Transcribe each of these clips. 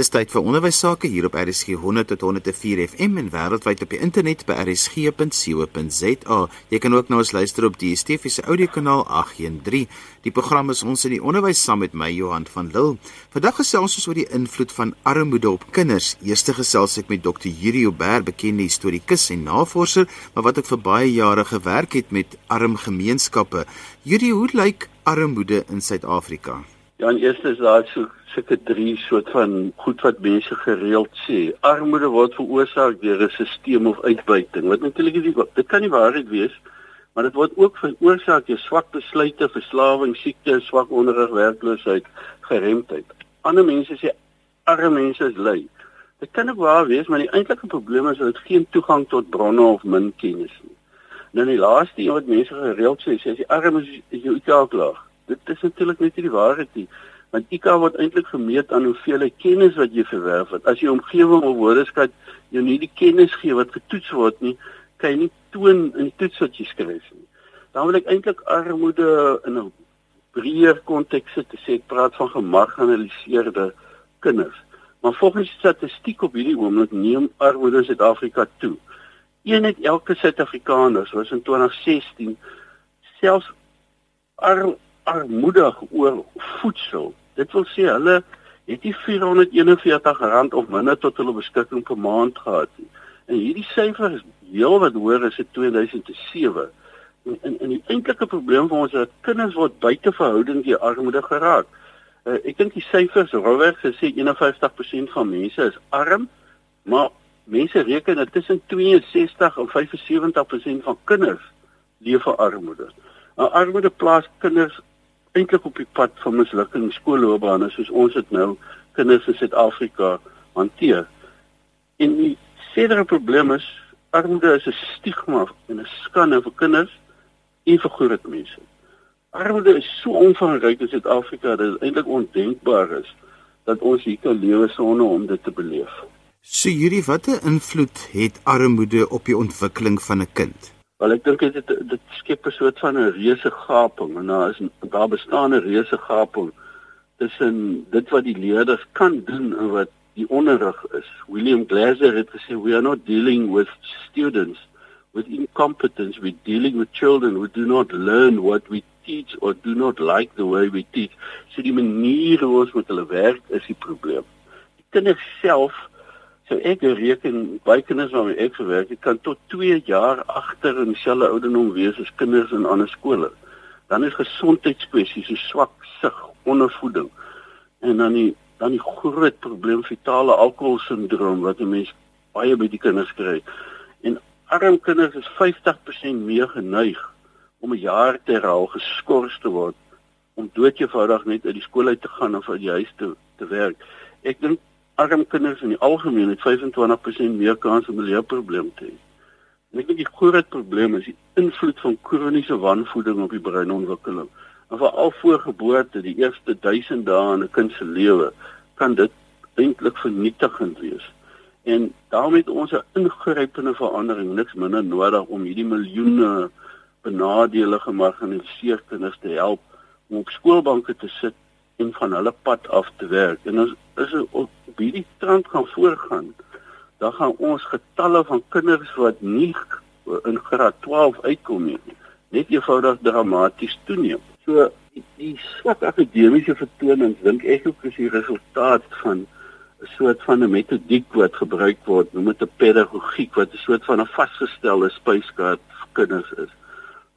Dis tyd vir onderwys sake hier op RSG 100 tot 104 FM en wêreldwyd op die internet by rsg.co.za. Jy kan ook na ons luister op die DSTV se audiokanaal 813. Die program is ons in die onderwys saam met my Johan van Lille. Vandag gesels ons oor die invloed van armoede op kinders. Eerste gesels ek met Dr. Yuri Ober, bekende historikus en navorser, maar wat ook vir baie jare gewerk het met arm gemeenskappe. Yuri, hoe lyk armoede in Suid-Afrika? Ja, en eers is daar so sulke drie soort van goed wat mense gereeld sê. Armoede word veroorsaak deur 'n stelsel of uitbuiting. Wat natuurlik is dit kan nie waarheid wees, maar dit word ook veroorsaak deur swak besluite, verslawing, siekte, swak onderrig, werkloosheid, geremdheid. Ander mense sê arme mense is lui. Dit kan ook waar wees, maar die eintlike probleem is dat hulle geen toegang tot bronne of min kennis nie. Nou die laaste een wat mense gereeld sê, sê as jy arm is, is jy ook laag dit is natuurlik net nie die waarheid nie want IQ word eintlik gemeet aan hoeveel kennis wat jy verwerf het as jy omgewing of woordeskat jou nie die kennis gee wat getoets word nie kan jy nie toon in die toets wat jy skryf nie. Dan wil ek eintlik armoede in 'n breër konteks sit sê ek praat van gemarginaliseerde kinders. Maar volgens statistiek op hierdie oomblik neem armoede in Suid-Afrika toe. Een uit elke Suid-Afrikaner was in 2016 selfs arm armoedig oor voedsel. Dit wil sê hulle het nie R441 of minder tot hulle beskikking per maand gehad nie. En hierdie syfer is heelwat hoër as in 2007. En in in die eintlike probleem vir ons is dat kinders word buite verhouding deur armoede geraak. Uh, ek dink die syfers rowweg gesê 51% van mense is arm, maar mense reken dat tussen 62 en 75% van kinders leef in armoede. Nou armoede plaas kinders eintlik op die pad van mislukking skoolloopbane soos ons dit nou kinders in Suid-Afrika hanteer. En die verdere probleem is armoede is 'n stigma en 'n skande vir kinders en vir groot mense. Armoede is so omvangryk in Suid-Afrika dat dit eintlik ondenkbaar is dat ons hier kan lewe sonder om dit te beleef. So hierdie watter invloed het armoede op die ontwikkeling van 'n kind? Wel ek dink dit dit skep 'n soort van 'n reuse gaping en daar is daar bestaan 'n reuse gaping tussen dit wat die leerders kan doen en wat die onderrig is. William Glasser het gesê we are not dealing with students with incompetence, we're dealing with children who do not learn what we teach or do not like the way we teach. So die manier hoe ons met hulle werk is die probleem. Die kinders self So ek reken baie kinders waarmee ek gewerk het kan tot 2 jaar agter in dieselfde ouderdom wees as kinders in ander skole. Dan is gesondheidskwessies so swak sig, ondervoeding. En dan die dan die groot probleem fetale alkoholsindroom wat 'n mens baie by die kinders kry. En arm kinders is 50% meer geneig om 'n jaar te herhaal geskort te word om doodjevoudig net uit die skool uit te gaan of uit die huis te te werk. Ek dink arm kinders in die algemeen het 25% meer kans om 'n leerprobleem te hê. Ek dink die groot probleem is die invloed van kroniese wanvoeding op die breinontwikkeling. En veral voor geboorte, die eerste 1000 dae in 'n kind se lewe, kan dit eintlik vernietigend wees. En daarmee het ons 'n ingrypende verandering niks minder nodig om hierdie miljoene benadeelde gemarginaliseerde kinders te help om op skoolbanke te sit en van hulle pad af te werk. En ons is op hierdie trend gaan voorgaan, dan gaan ons getalle van kinders wat nie in graad 12 uitkom nie, net eenvoudig dramaties toeneem. So die, die swak akademiese vertonings dink ek ook is die resultaat van 'n soort van 'n metodiek wat gebruik word, noem dit 'n pedagogiek wat 'n soort van 'n vasgestelde spyskaart vir kinders is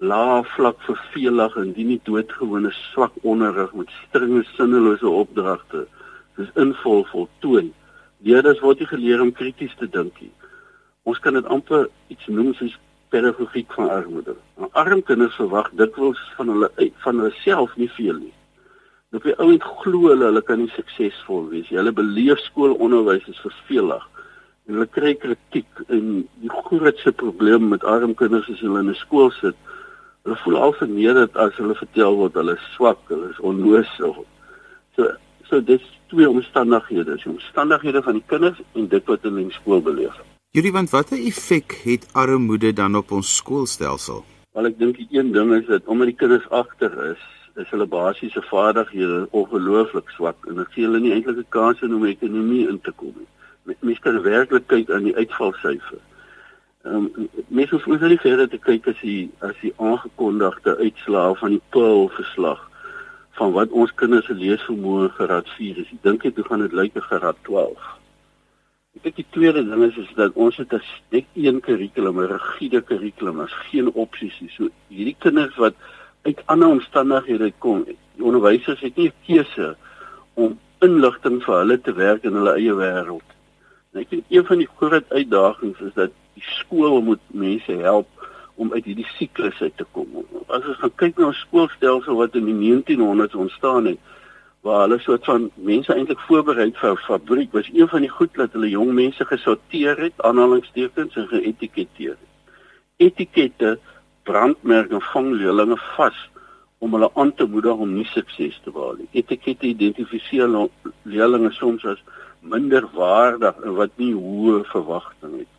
lae vlak vervelig en die nie doodgewone swak onderrig met strenge sinnelose opdragte soos invul voltooi. Leerders word nie geleer om krities te dink nie. Ons kan dit amper iets noem soos pedagogiek van armoede. Maar arm kinders verwag dikwels van hulle van hulle self nie veel nie. Op die ouend glo hulle hulle kan nie suksesvol wees nie. Hulle beleef skoolonderwys is vervelig. Hulle kry kritiek en die grootste probleem met arm kinders is hulle in 'n skool sit hulle voel al vernederd as hulle vertel word hulle is swak, hulle is onnoosig. So so dis twee omstandighede, die omstandighede van die kinders en dit wat hulle in skool beleef. Julie, want watter effek het armoede dan op ons skoolstelsel? Wel ek dink die een ding is dat omdat die kinders agter is, is hulle basiese vaardighede ongelooflik swak en dit gee hulle nie eintlik 'n kans om ekonomie in te kom nie. Mens kan werklik kyk aan die uitvalsyfer. Ehm um, mens hoef nie verder te kyk as die as die aangekondigde uitslae van die PIL verslag van wat ons kinders se leesvermoë geraad 4 is. Ek dink dit gaan dit lyk 'n geraad 12. Ek dink die tweede ding is, is dat ons het 'n net een kurrikulum, 'n rigiede kurrikulum, as geen opsies nie. So hierdie kinders wat uit ander omstandighede kom, die onderwysers het nie 'n keuse om inligting vir hulle te werk in hulle eie wêreld. En ek dink een van die groot uitdagings is dat die skool moet mense help om uit hierdie siklus uit te kom. As ons gaan kyk na 'n skoolstelsel wat in die 1900s ontstaan het, waar hulle soort van mense eintlik voorberei vir fabriek was een van die goed dat hulle jong mense gesorteer het aanhalingstekens en geetiketeer het. Etikette brandmerke vang leerlinge vas om hulle aan te moedig om nie sukses te behaal nie. Etikette identifiseer leerlinge soms as minder waardig en wat nie hoë verwagtinge het.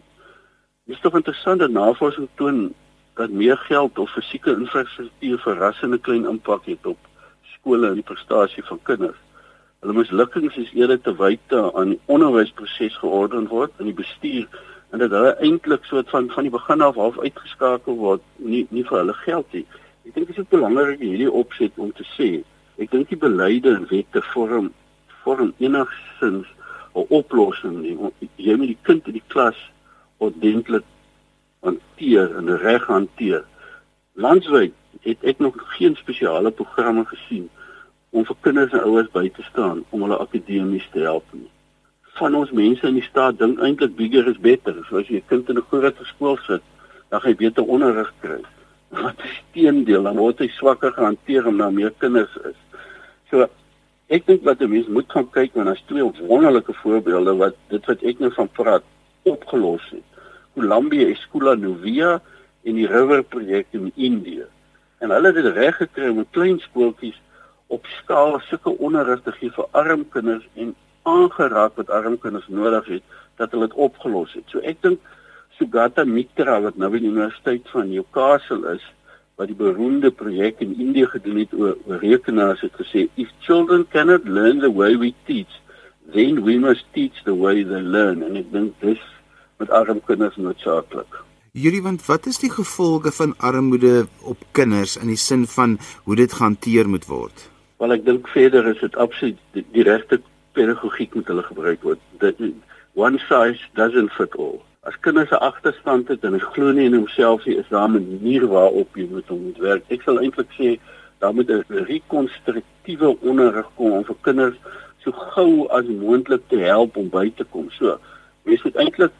Dit is tog interessant dat navorsing toon dat meer geld of fisieke infrastruktuur verrassende klein impak het op skole en die prestasie van kinders. Hulle mislukkings is eerder te wyte aan die onderwysproses georden word in die bestuur en dat hulle eintlik soort van van die begin af half uitgeskakel word nie nie vir hulle geld nie. Ek dink dit is belangrik hierdie opset om te sê. Ek dink die beleide en wette vorm vorm enigstens 'n oplossing nie. Jy moet die kind in die klas ordentlik hanteer en reg hanteer. Landwyd het ek nog geen spesiale programme gesien om vir kinders en ouers by te staan om hulle akademies te help nie. Van ons mense in die staat dink eintlik bigger is better. So as jy 'n kind in 'n groot skool sit, dan gaan jy beter onderrig kry. Wat is teendeel, dan word hy swakker gehanteer omdat meer kinders is. So ek dink wat 'n mens moet gaan kyk want daar's twee wonderlike voorbeelde wat dit wat ek nou van praat opgelos het. Columbia Escola Novia en die River projek in Indië en hulle het dit reg gekry om klein skooltjies op skaal sulke onderrig te gee vir arm kinders en aangeraak wat arm kinders nodig het dat hulle dit opgelos het. So ek dink Sugata Mitra wat nou by die Universiteit van Newcastle is wat die beroemde projek in Indië gedoen het oor, oor rekenaars het gesê if children cannot learn the way we teach then we must teach the way they learn en ek dink dis met arm kinders noodsaaklik. Julie, want wat is die gevolge van armoede op kinders in die sin van hoe dit gehanteer moet word? Wel ek dink verder is dit absoluut die, die regte pedagogiek moet hulle gebruik word. Dit one size doesn't fit all. As kinders 'n agterstand het en hulle glo nie in homself nie, is daar 'n manier waarop jy moet hom moet werk. Ek sal eintlik sê daar moet 'n rekonstruktiewe onderrig kom om vir kinders so gou as moontlik te help om by te kom. So, mens moet eintlik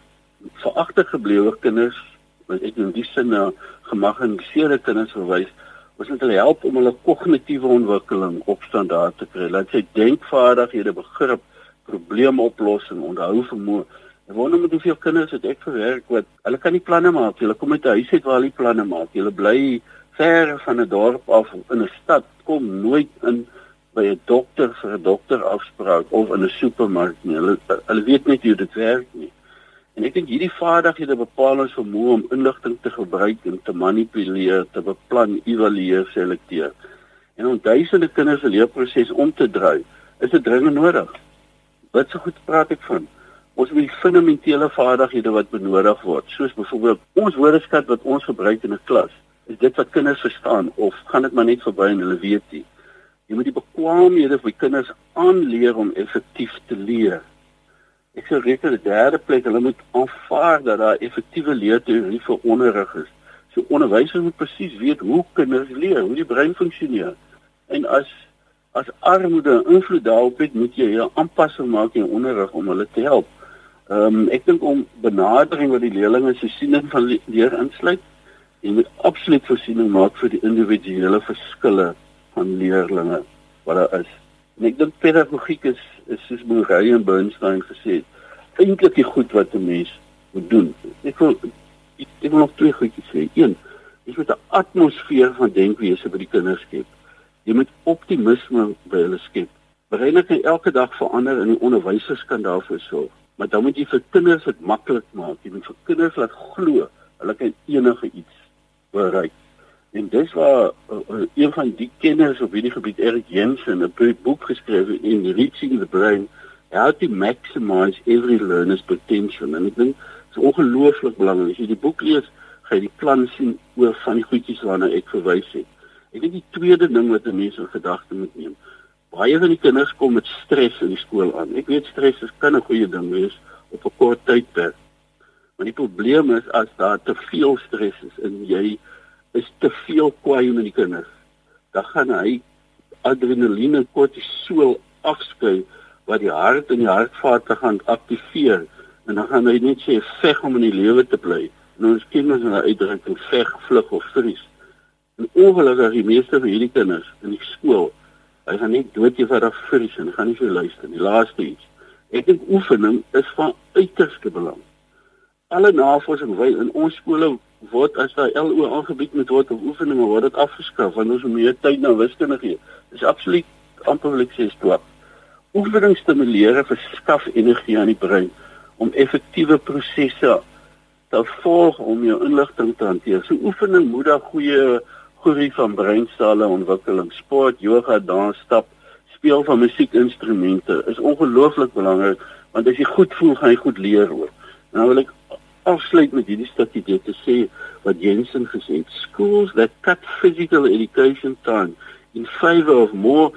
vir agtergeblewe kinders wat ek in die sin na gemagnifiseerde kinders verwys, ons moet hulle help om hulle kognitiewe ontwikkeling op standaard te kry. Laat sy denkvaardighede, begrip, probleemoplossing, onthou vermoë. Ek wonder met hoeveel kinders het ek gewerk wat hulle kan nie planne maak. Hulle kom uit 'n huis uit waar hulle planne maak. Hulle bly ver van 'n dorp af in 'n stad, kom nooit in by 'n dokter vir 'n dokterafspraak of in 'n supermark nie. Hulle hulle weet net hoe dit werk nie. En ek dink hierdie vaardighede bepaal ons vermoë om inligting te gebruik en te manipuleer, te beplan, evalueer, selekteer. En om duisende kinders se leerproses om te draai, is dit dringend nodig. Wat so goed praat ek van? Ons moet die fundamentele vaardighede wat benodig word, soos byvoorbeeld ons woordeskat wat ons gebruik in 'n klas, is dit wat kinders verstaan of gaan dit maar net verby en hulle weet nie. Jy moet die bekwaamhede vir kinders aanleer om effektief te leer Ek sou reken die derde plek, hulle moet aanvaar dat daar effektiewe leerteorie vir onderrig is. So onderwysers moet presies weet hoe kinders leer, hoe die brein funksioneer. En as as armoede invloed daarop het, moet jy 'n aanpassing maak in onderrig om hulle te help. Ehm um, ek dink om benadering wat die leerders se siening van leer insluit, jy moet absoluut voorsiening maak vir die individuele verskille van leerders wat daar is. En ek dink pedagogiek is is soos Murray en Bernstein gesê het, eintlik die goed wat 'n mens moet doen. Ek wil ek, ek wil nog twee goedjies sê. Een, jy moet 'n atmosfeer van denkwese by die kinders skep. Jy moet optimisme by hulle skep. Breine kan elke dag verander en die onderwysers kan daarvoor sorg. Maar dan moet jy vir kinders dit maklik maak. Jy moet vir kinders laat glo hulle kan enige iets bereik. En dis waar uh, uh, een van die kenners op hierdie gebied Erik Jensen 'n boek geskryf het in Reaching the Brain How to Maximize Every Learner's Potential. En ek dink dit is ongelooflik belangrik. As jy die boek lees, gaan jy die plan sien oor van die goedjies waarna ek verwys het. Ek dink die tweede ding wat 'n mens in gedagte moet neem, baie van die kinders kom met stres in die skool aan. Ek weet stres is kan 'n goeie ding wees op 'n kort tydperk. Maar die probleem is as daar te veel stres is en jy is te veel kwaai met die kinders, dan gaan hy adrenaline kortisol afskei wat die hart en die hartvaat gaan aktiveer en dan gaan hy net sê veg om in die lewe te bly. En ons kinders in 'n uitdrukking veg, vlug of vries. En ongelukkig die meeste van hierdie kinders in die skool, hy gaan net dood eenvoudig vries en gaan nie vir luister nie. Laaste iets. Ek dink oefening is van uiterste belang alle navorsing wys in ons skole word as daar LO aangebied met word of oefeninge word dit afgeskaf want ons moet meer tyd na wiskunde gee. Dis absoluut amper wil ek sê stop. Oefening stimuleer verskaf energie aan die brein om effektiewe prosesse te volg om jou inligting te hanteer. So oefening moet dan goeie groei van breinstelle ontwikkeling, sport, yoga, dans, stap, speel van musiekinstrumente is ongelooflik belangrik want as jy goed voel, gaan jy goed leer ook. Nou wil ek afsluit met hierdie stukkie dit te sê wat Jensen gesê het schools that cut physical education time in favor of more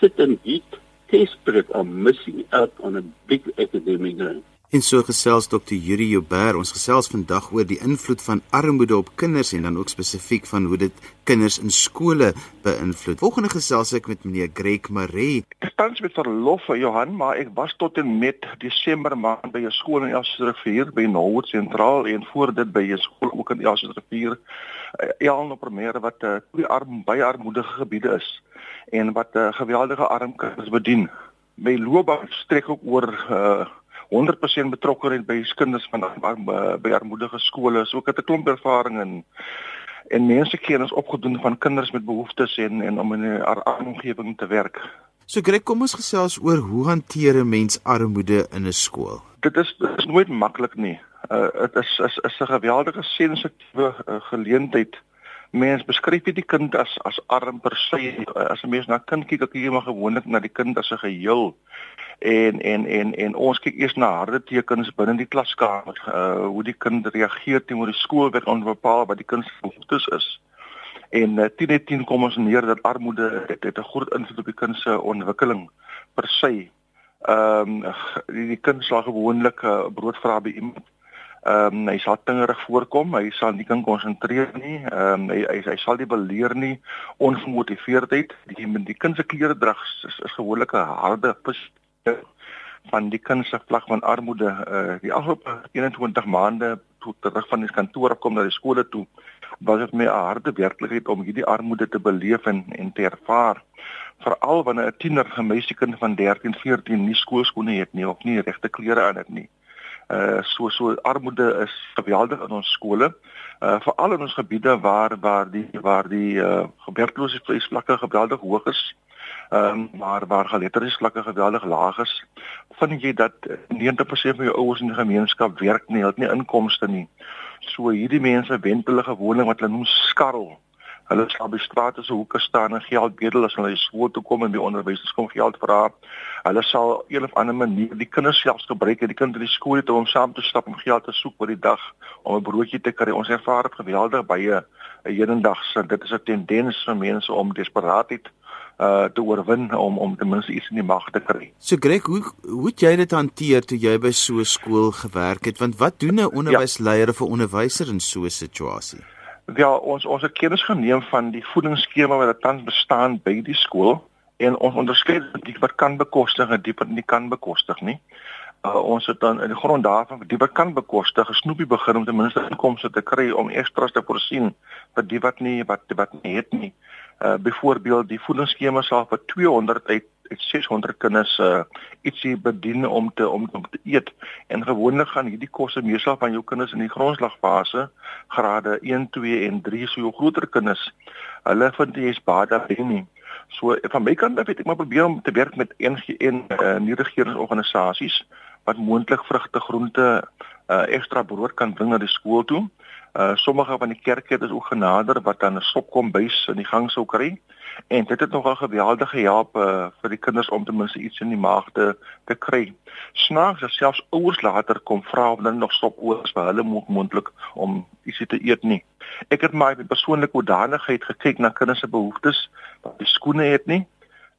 sit and eat test prep are missing out on a big academic gain En so gesels Dr. Yuri Joubert. Ons gesels vandag oor die invloed van armoede op kinders en dan ook spesifiek van hoe dit kinders in skole beïnvloed. Volgende gesels ek met meneer Greg Maree. Ek tans met verlof vir Johan, maar ek was tot en met Desember maand by 'n skool in Elsrivier by Norwood Sentraal en voor dit by 'n skool ook in Elsrivier. Eel op Primêre wat 'n uh, twee arm baie armoedige gebiede is en wat 'n uh, geweldige arm kinders bedien. My loopbaan strek ook oor uh, 100% betrokkeheid by kinders van by armoedige skole. So ek het 'n klomp ervaring in en mense kennis opgedoen van kinders met behoeftes en en om in 'n omgewing te werk. So Greg, kom ons gesels oor hoe hanteer 'n mens armoede in 'n skool? Dit is dit is nooit maklik nie. Uh dit is is is 'n geweldige sensitiewe uh, geleentheid. Mens beskryf die kind as as arm per se. As 'n mens na kind kyk, kyk jy maar gewoonlik na die kind as 'n geheel en en en en ons kyk eers na harde tekens binne die klaskamer uh hoe die kind reageer teenoor die skoolwerk te bepaal wat die kind se behoeftes is. En uh, 10 uit 10 kom ons neer dat armoede dit het 'n groot invloed op die kind se ontwikkeling per se. Ehm um, die, die kind sal gewoonlik uh, brood vra by iemand. Ehm um, hy sal tingerig voorkom, hy sal nie kan konsentreer nie. Ehm um, hy, hy hy sal nie beleer nie, ongemotiveerdheid. Die die kind se klere drag is, is gewoonlik 'n harde van die kindse vlak van armoede uh die afgelope 21 maande toe terug van die kantoor kom na die skole toe was dit my 'n harde werklikheid om hierdie armoede te beleef en en te ervaar veral wanneer 'n tiener 'n meisiekind van 13 14 nie skoolskoene het nie of nie regte klere aan het nie uh so so armoede is geweldig in ons skole uh veral in ons gebiede waar waar die waar die uh werkloosheidsvlakke geweldig hoog is Ehm um, maar waar geletterde vlakke geweldig laag is, vind jy dat 90% van jou ouers in die gemeenskap werk nie, hulle het nie inkomste nie. So hierdie mense wend hulle gewoonlik wat hulle noem skarrel. Hulle sal by strate se hoeke staan en geld bedel as hulle skool toe kom en die onderwysers kom geld vra. Hulle sal een of ander manier die kinders selfs gebruik en die kind in die skool toe om saam te stap om geld te soek vir die dag om 'n broodjie te kry. Ons ervaar dit geweldig baie 'n hedendagse. Dit is 'n tendens van mense om desperaatheid uh te oorwin om om ten minste iets in die mag te kry. So Greg, hoe hoe het jy dit hanteer toe jy by so 'n skool gewerk het? Want wat doen 'n onderwysleier ja. of 'n onderwyser in so 'n situasie? Ja, ons ons het kennis geneem van die voedingsskema wat tans bestaan by die skool en ons onderskei die wat kan bekostig en die wat nie kan bekostig nie. Uh, ons het dan in die grond daarvan die wat kan bekostig 'n snoepie begin om ten minste inkomste te kry om ekstras te voorsien vir die wat nie wat wat nie het nie. Uh byvoorbeeld die voedingsskema sal vir 200 uit uit 600 kinders uh ietsie bedien om te om, om te eet en gewoonlik gaan hierdie kosse meestal van jou kinders in die grondslagfase grade 1, 2 en 3 so jou groter kinders. Hulle vind jy is baie daar nie. So van my kant af het ek maar probeer om te werk met NGO en uh, nie regeringsorganisasies wat moontlik vrugte, groente, uh ekstra brood kan bring na die skool toe. Uh sommige van die kerke het ook genader wat dan 'n stopkombuis in die gang sou kry en dit het nogal geweldig gehelp uh, vir die kinders om ten minste iets in die maag te te kry. Snaaks as selfs ouers later kom vra of hulle nog stop oors vir hulle moontlik om ietsie te eet nie. Ek het my persoonlike oordanigheid gekyk na kinders se behoeftes wat die skoene het nie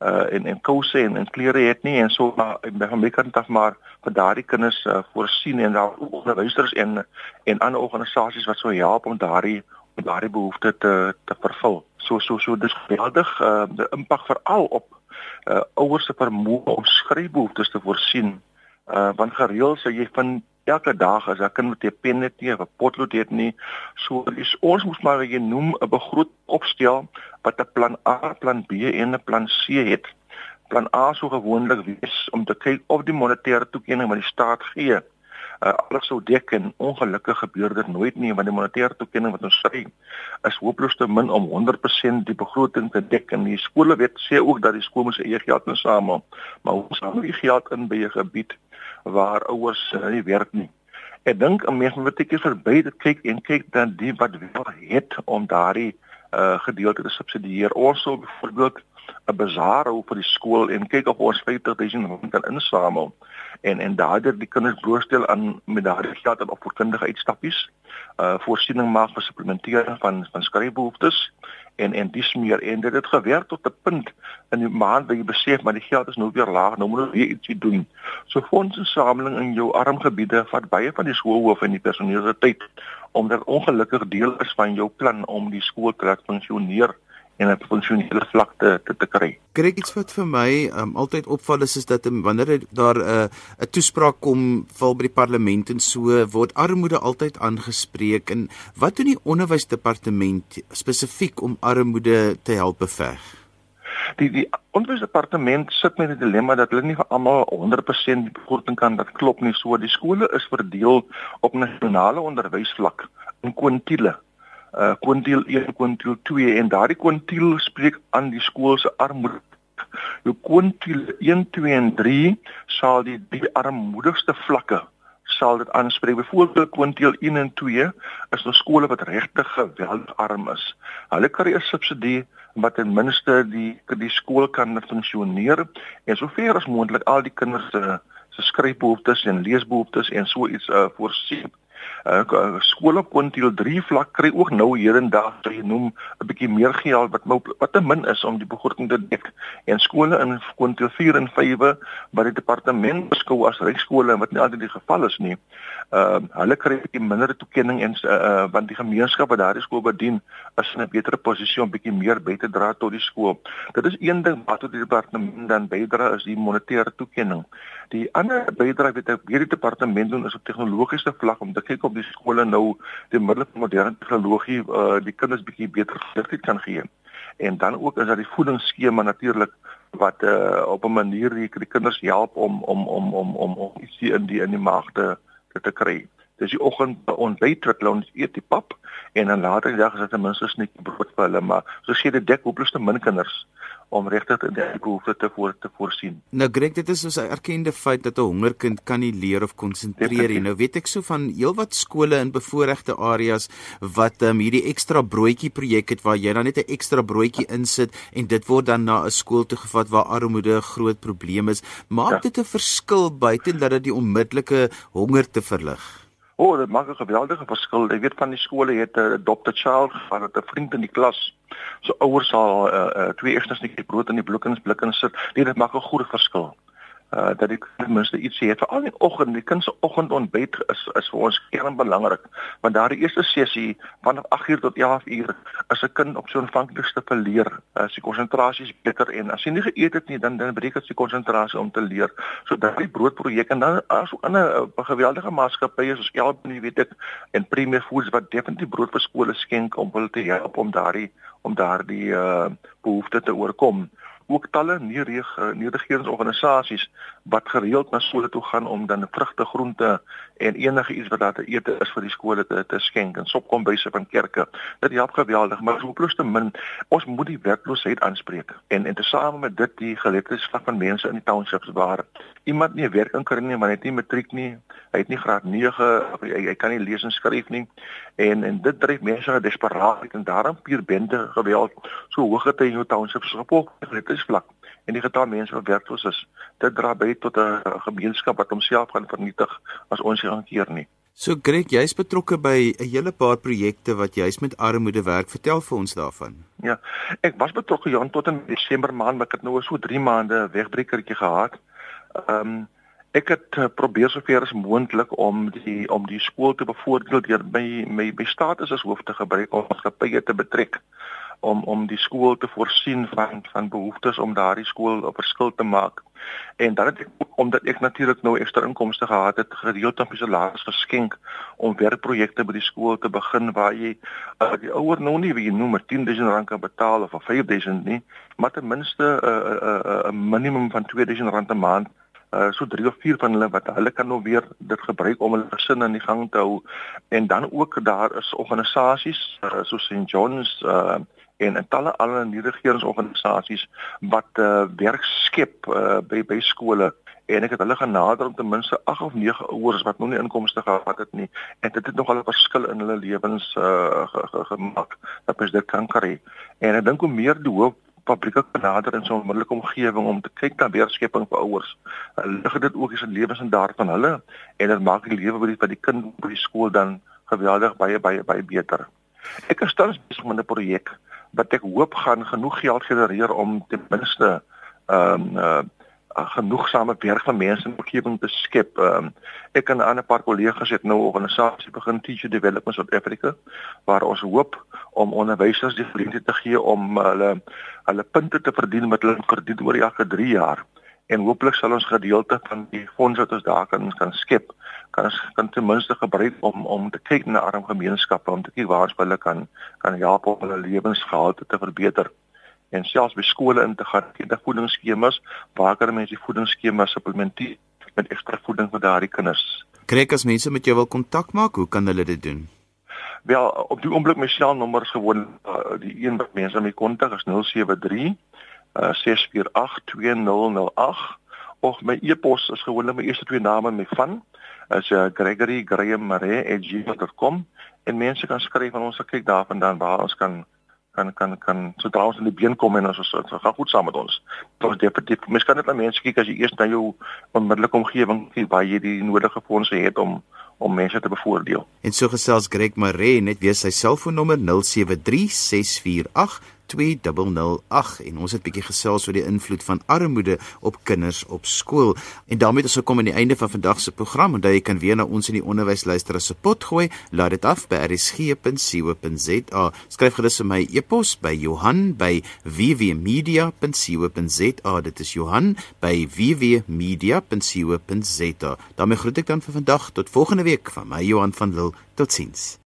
uh en en kouse en en klere het nie en so maar by my kant af maar vir daardie kinders uh, voorsien en daar onderwysers en en ander organisasies wat sou help om daardie om daardie behoeftes te te vervul. So so so dis geweldig uh die impak veral op uh ouers se vermoë om skryfbehoeftes te voorsien. Uh want gereeld sê jy van elke dag as 'n kind met 'n pen net nie, 'n potlood het nie, so is ons moet maar jy noem 'n begroot opstel wat 'n plan A, plan B en 'n plan C het. Plan A sou gewoonlik wees om te kyk of die monetêre toekenning wat die staat gee, uh, alles sou dek en ongelukkig gebeur dit nooit nie want die monetêre toekenning wat ons sê is hopeloos te min om 100% die begroting te dek en die skole weet sê ook dat die skool moet sy eie geld insamel, maar hoe sal die geld in by 'n gebied waar ouers uh, nie werk nie. Ek dink 'n mens moet ek verby dit kyk en kyk dan die wat wel het om daardie uh, gedeelte te subsidieer. Ons sou byvoorbeeld 'n bazaar hou vir die skool en kyk of ons 50000 rand kan insamel. En en daardie die kinders blootstel aan met daardie geld op opvoedkundige uitstappies uh voorsiening maak vir supplementering van van skryfbehoeftes en en dis meer. En dit het gewerk tot 'n punt in die maand waar jy besef maar die geld is nou weer laag nou moet jy ietsie doen. So fondsinsameling in jou armgebiede vat baie van die skoolhoof en die personeel se tyd omdat ongelukkig deel is van jou plan om die skool te laat funksioneer en op funksionele vlak te te, te kry. Kry iets wat vir my um, altyd opval is is dat um, wanneer daar 'n uh, 'n toespraak kom val by die parlement en so word armoede altyd aangespreek en wat doen die onderwysdepartement spesifiek om armoede te help beveg? Die die onderwysdepartement sit met 'n dilemma dat hulle nie vir almal 100% die begroting kan dat klop nie so die skole is verdeel op nasionale onderwysvlak in kwintiele uh kwintiel 1 kwintiel 2 en daardie kwintiel spreek aan die skool se armoede. Jou kwintiel 1 2 en 3 sal die die armoedigste vlakke sal dit aanspreek. Byvoorbeeld kwintiel 1 en 2 is nou skole wat regtig geweldig arm is. Hulle kry 'n subsidie wat ten minste die die skool kan funksioneer en sover as moontlik al die kinders se se skryfbehoeftes en leesbehoeftes en so iets uh, voorsien uh, skole op kwintiel 3 vlak kry ook nou hier en daar wat jy noem 'n bietjie meer geld wat wat te min is om die begroting te dek en skole in kwintiel 4 en 5 wat die departement beskou as regsskole wat nie altyd die geval is nie. Uh, hulle kry 'n bietjie minder toekenning en uh, want die gemeenskap wat daardie skool bedien is in 'n beter posisie om bietjie meer by te dra tot die skool. Dit is een ding wat tot die departement dan bydra is die monetêre toekenning. Die ander bydrae wat hierdie departement doen is op tegnologiese vlak om te kyk op die skole nou die middel van moderne tegnologie uh, die kinders bietjie beter geleerdheid kan gee. En dan ook is daar die voedingsskema natuurlik wat uh, op 'n manier die, die kinders help om om om om om, om ietsie in die in die maag te te, te kry. Dis die oggend ontbyt wat hulle ons eet die pap en dan later die dag is dit ten minste 'n sneetjie brood vir hulle maar so sê dit dek hopeloos te min kinders om regtig in die behoefte te voor te voorsien. Nou Greg, dit is 'n erkende feit dat 'n hongerkind kan nie leer of konsentreer nie. Nou weet ek so van heelwat skole in bevoorregte areas wat um, hierdie ekstra broodjie projek het waar jy dan net 'n ekstra broodjie insit en dit word dan na 'n skool toe gevat waar armoede 'n groot probleem is. Maak ja. dit 'n verskil buite dat dit die onmiddellike honger te verlig? O, oh, dit maak 'n geweldige verskil. Jy weet van die skole het 'n uh, adopted child gehad, 'n vriend in die klas. So ouers sal uh, uh, twee net die brood in die blikkens blikkens sit. Nee, dit maak 'n groot verskil uh dat ek ten minste iets sê vir al die oggend die kind se oggendontbyt is is vir ons kern belangrik want daardie eerste sessie van 8uur tot 11uur is 'n kind op so 'n aanvanklikste verleer as die konsentrasie is beter en as jy nie geëet het nie dan dan breek dit se konsentrasie om te leer. So daardie broodprojek en dan as ook ander uh, geweldige maatskappye soos Elbnie weet ek en Premier Foods wat definitief brood vir skole skenk om hulle te help om daardie om daardie uh behoeftes te oorkom ook talle regeringsorganisasies wat gereeld na skole toe gaan om dan vrugte, groente en enige iets wat daar te eet is vir die skole te, te skenk en sopkombuise van kerke. Dit help geweldig, maar so plus te min ons moet die werkloosheid aanspreek. En en tesame met dit die geletterdheid van mense in die townships waar iemand nie werk kan kry nie, maar net nie matriek nie, hy het nie graad 9 of hy, hy kan nie lees en skryf nie. En en dit dryf mense na desperaatheid en daarom pier bende geweld so hoog het in jou townships gevolg dit is vlak en die getal mense wat werkloos is dit dra by tot 'n gemeenskap wat homself gaan vernietig as ons hier hanteer nie So Greg, jy's betrokke by 'n hele paar projekte wat juis met armoede werk. Vertel vir ons daarvan. Ja. Ek was betrokke Jan tot in Desember maand, maar ek het nou so 3 maande wegbrekertjie gehad. Ehm um, ek het uh, probeer sover as moontlik om die om die skool te bevoordeel deur my my my status as hoof te gebruik om maatskappye te betrek om om die skool te voorsien van van behoeftes om daardie skool 'n verskil te maak. En dan het ek omdat ek natuurlik nou ekstra inkomste gehad het, gereeld op die salaris geskenk om werkprojekte by die skool te begin waar jy uh, die ouer nou nie wie jy noem 10000 rand kan betaal of 5000 nie, maar ten minste 'n uh, 'n uh, uh, uh, minimum van 2000 rand 'n maand uh so 3 of 4 van hulle wat hulle kan nou weer dit gebruik om hulle gesin aan die gang te hou en dan ook daar is organisasies uh, so St John's uh en en talle ander nie regeringsorganisasies wat uh werk skep uh by by skole. En ek het hulle genader om ten minste 8 of 9 ouers wat nog nie inkomste gehad het nie. En dit het nogal 'n verskil in hulle lewens uh gemaak. Dat mens dit kan kry. En ek dink hoe meer die hoop fabrieke benader in so 'n onmiddellike omgewing om te kyk na weerskepping vir ouers. Lig dit ook is 'n lewensstandaard van hulle. En dit maak die lewe by die, die kind by die skool dan geweldig baie baie baie beter. Ek is tans besig met 'n projek wat ek hoop gaan genoeg geld genereer om ten minste ehm um, uh, genoegsame werk van mense in omgewing te skep. Ehm um, ek en 'n ander paar kollegas het nou 'n organisasie begin Teacher Development South Africa waar ons hoop om onderwysers die geleentheid te gee om hulle hulle punte te verdien met hulle krediet oor elke 3 jaar en hooplik sal ons gedeelte van die fondse wat ons daar kan kan skep kan ons kan ten minste gebruik om om te kyk na arm gemeenskappe om te kyk waar ons hulle kan kan help om hulle lewensgehalte te verbeter en selfs by skole in te gaan met voedingsskemas waar kan mense die voedingsskemas supplementeer met ekstra voeding vir daardie kinders. Kyk as mense met jou wil kontak maak, hoe kan hulle dit doen? Wel, op die oomblik my selnommer is gewoon uh, die een wat mense my kontak is 073 uh, 648 2008 of my e-pos is gewoonlik my eerste twee name my van is uh, Gregory Graham Mare@gmail.com en mense kan skryf aan ons kyk daarvandaan waar ons kan kan kan kan sodra ons in die been kom en ons is dit gaan goed saam met ons. Ons definitief mens kan net na mense kyk as jy eers na jou onmiddellike omgewing kyk waar jy die nodige fondse het om om mense te bevoordeel. En so gesels Greg Maree net weer sy selfoonnommer 073648 2008 en ons het bietjie gesels oor die invloed van armoede op kinders op skool. En daarmee het ons gekom aan die einde van vandag se program. Onthou jy kan weer na ons in die onderwys luister as 'n pot gooi. Laat dit af by rsg.co.za. Skryf gerus vir my e-pos by Johan by wwmedia.co.za. Dit is Johan by wwmedia.co.za. daarmee groet ek dan vir vandag tot volgende week van my Johan van Lille. Totsiens.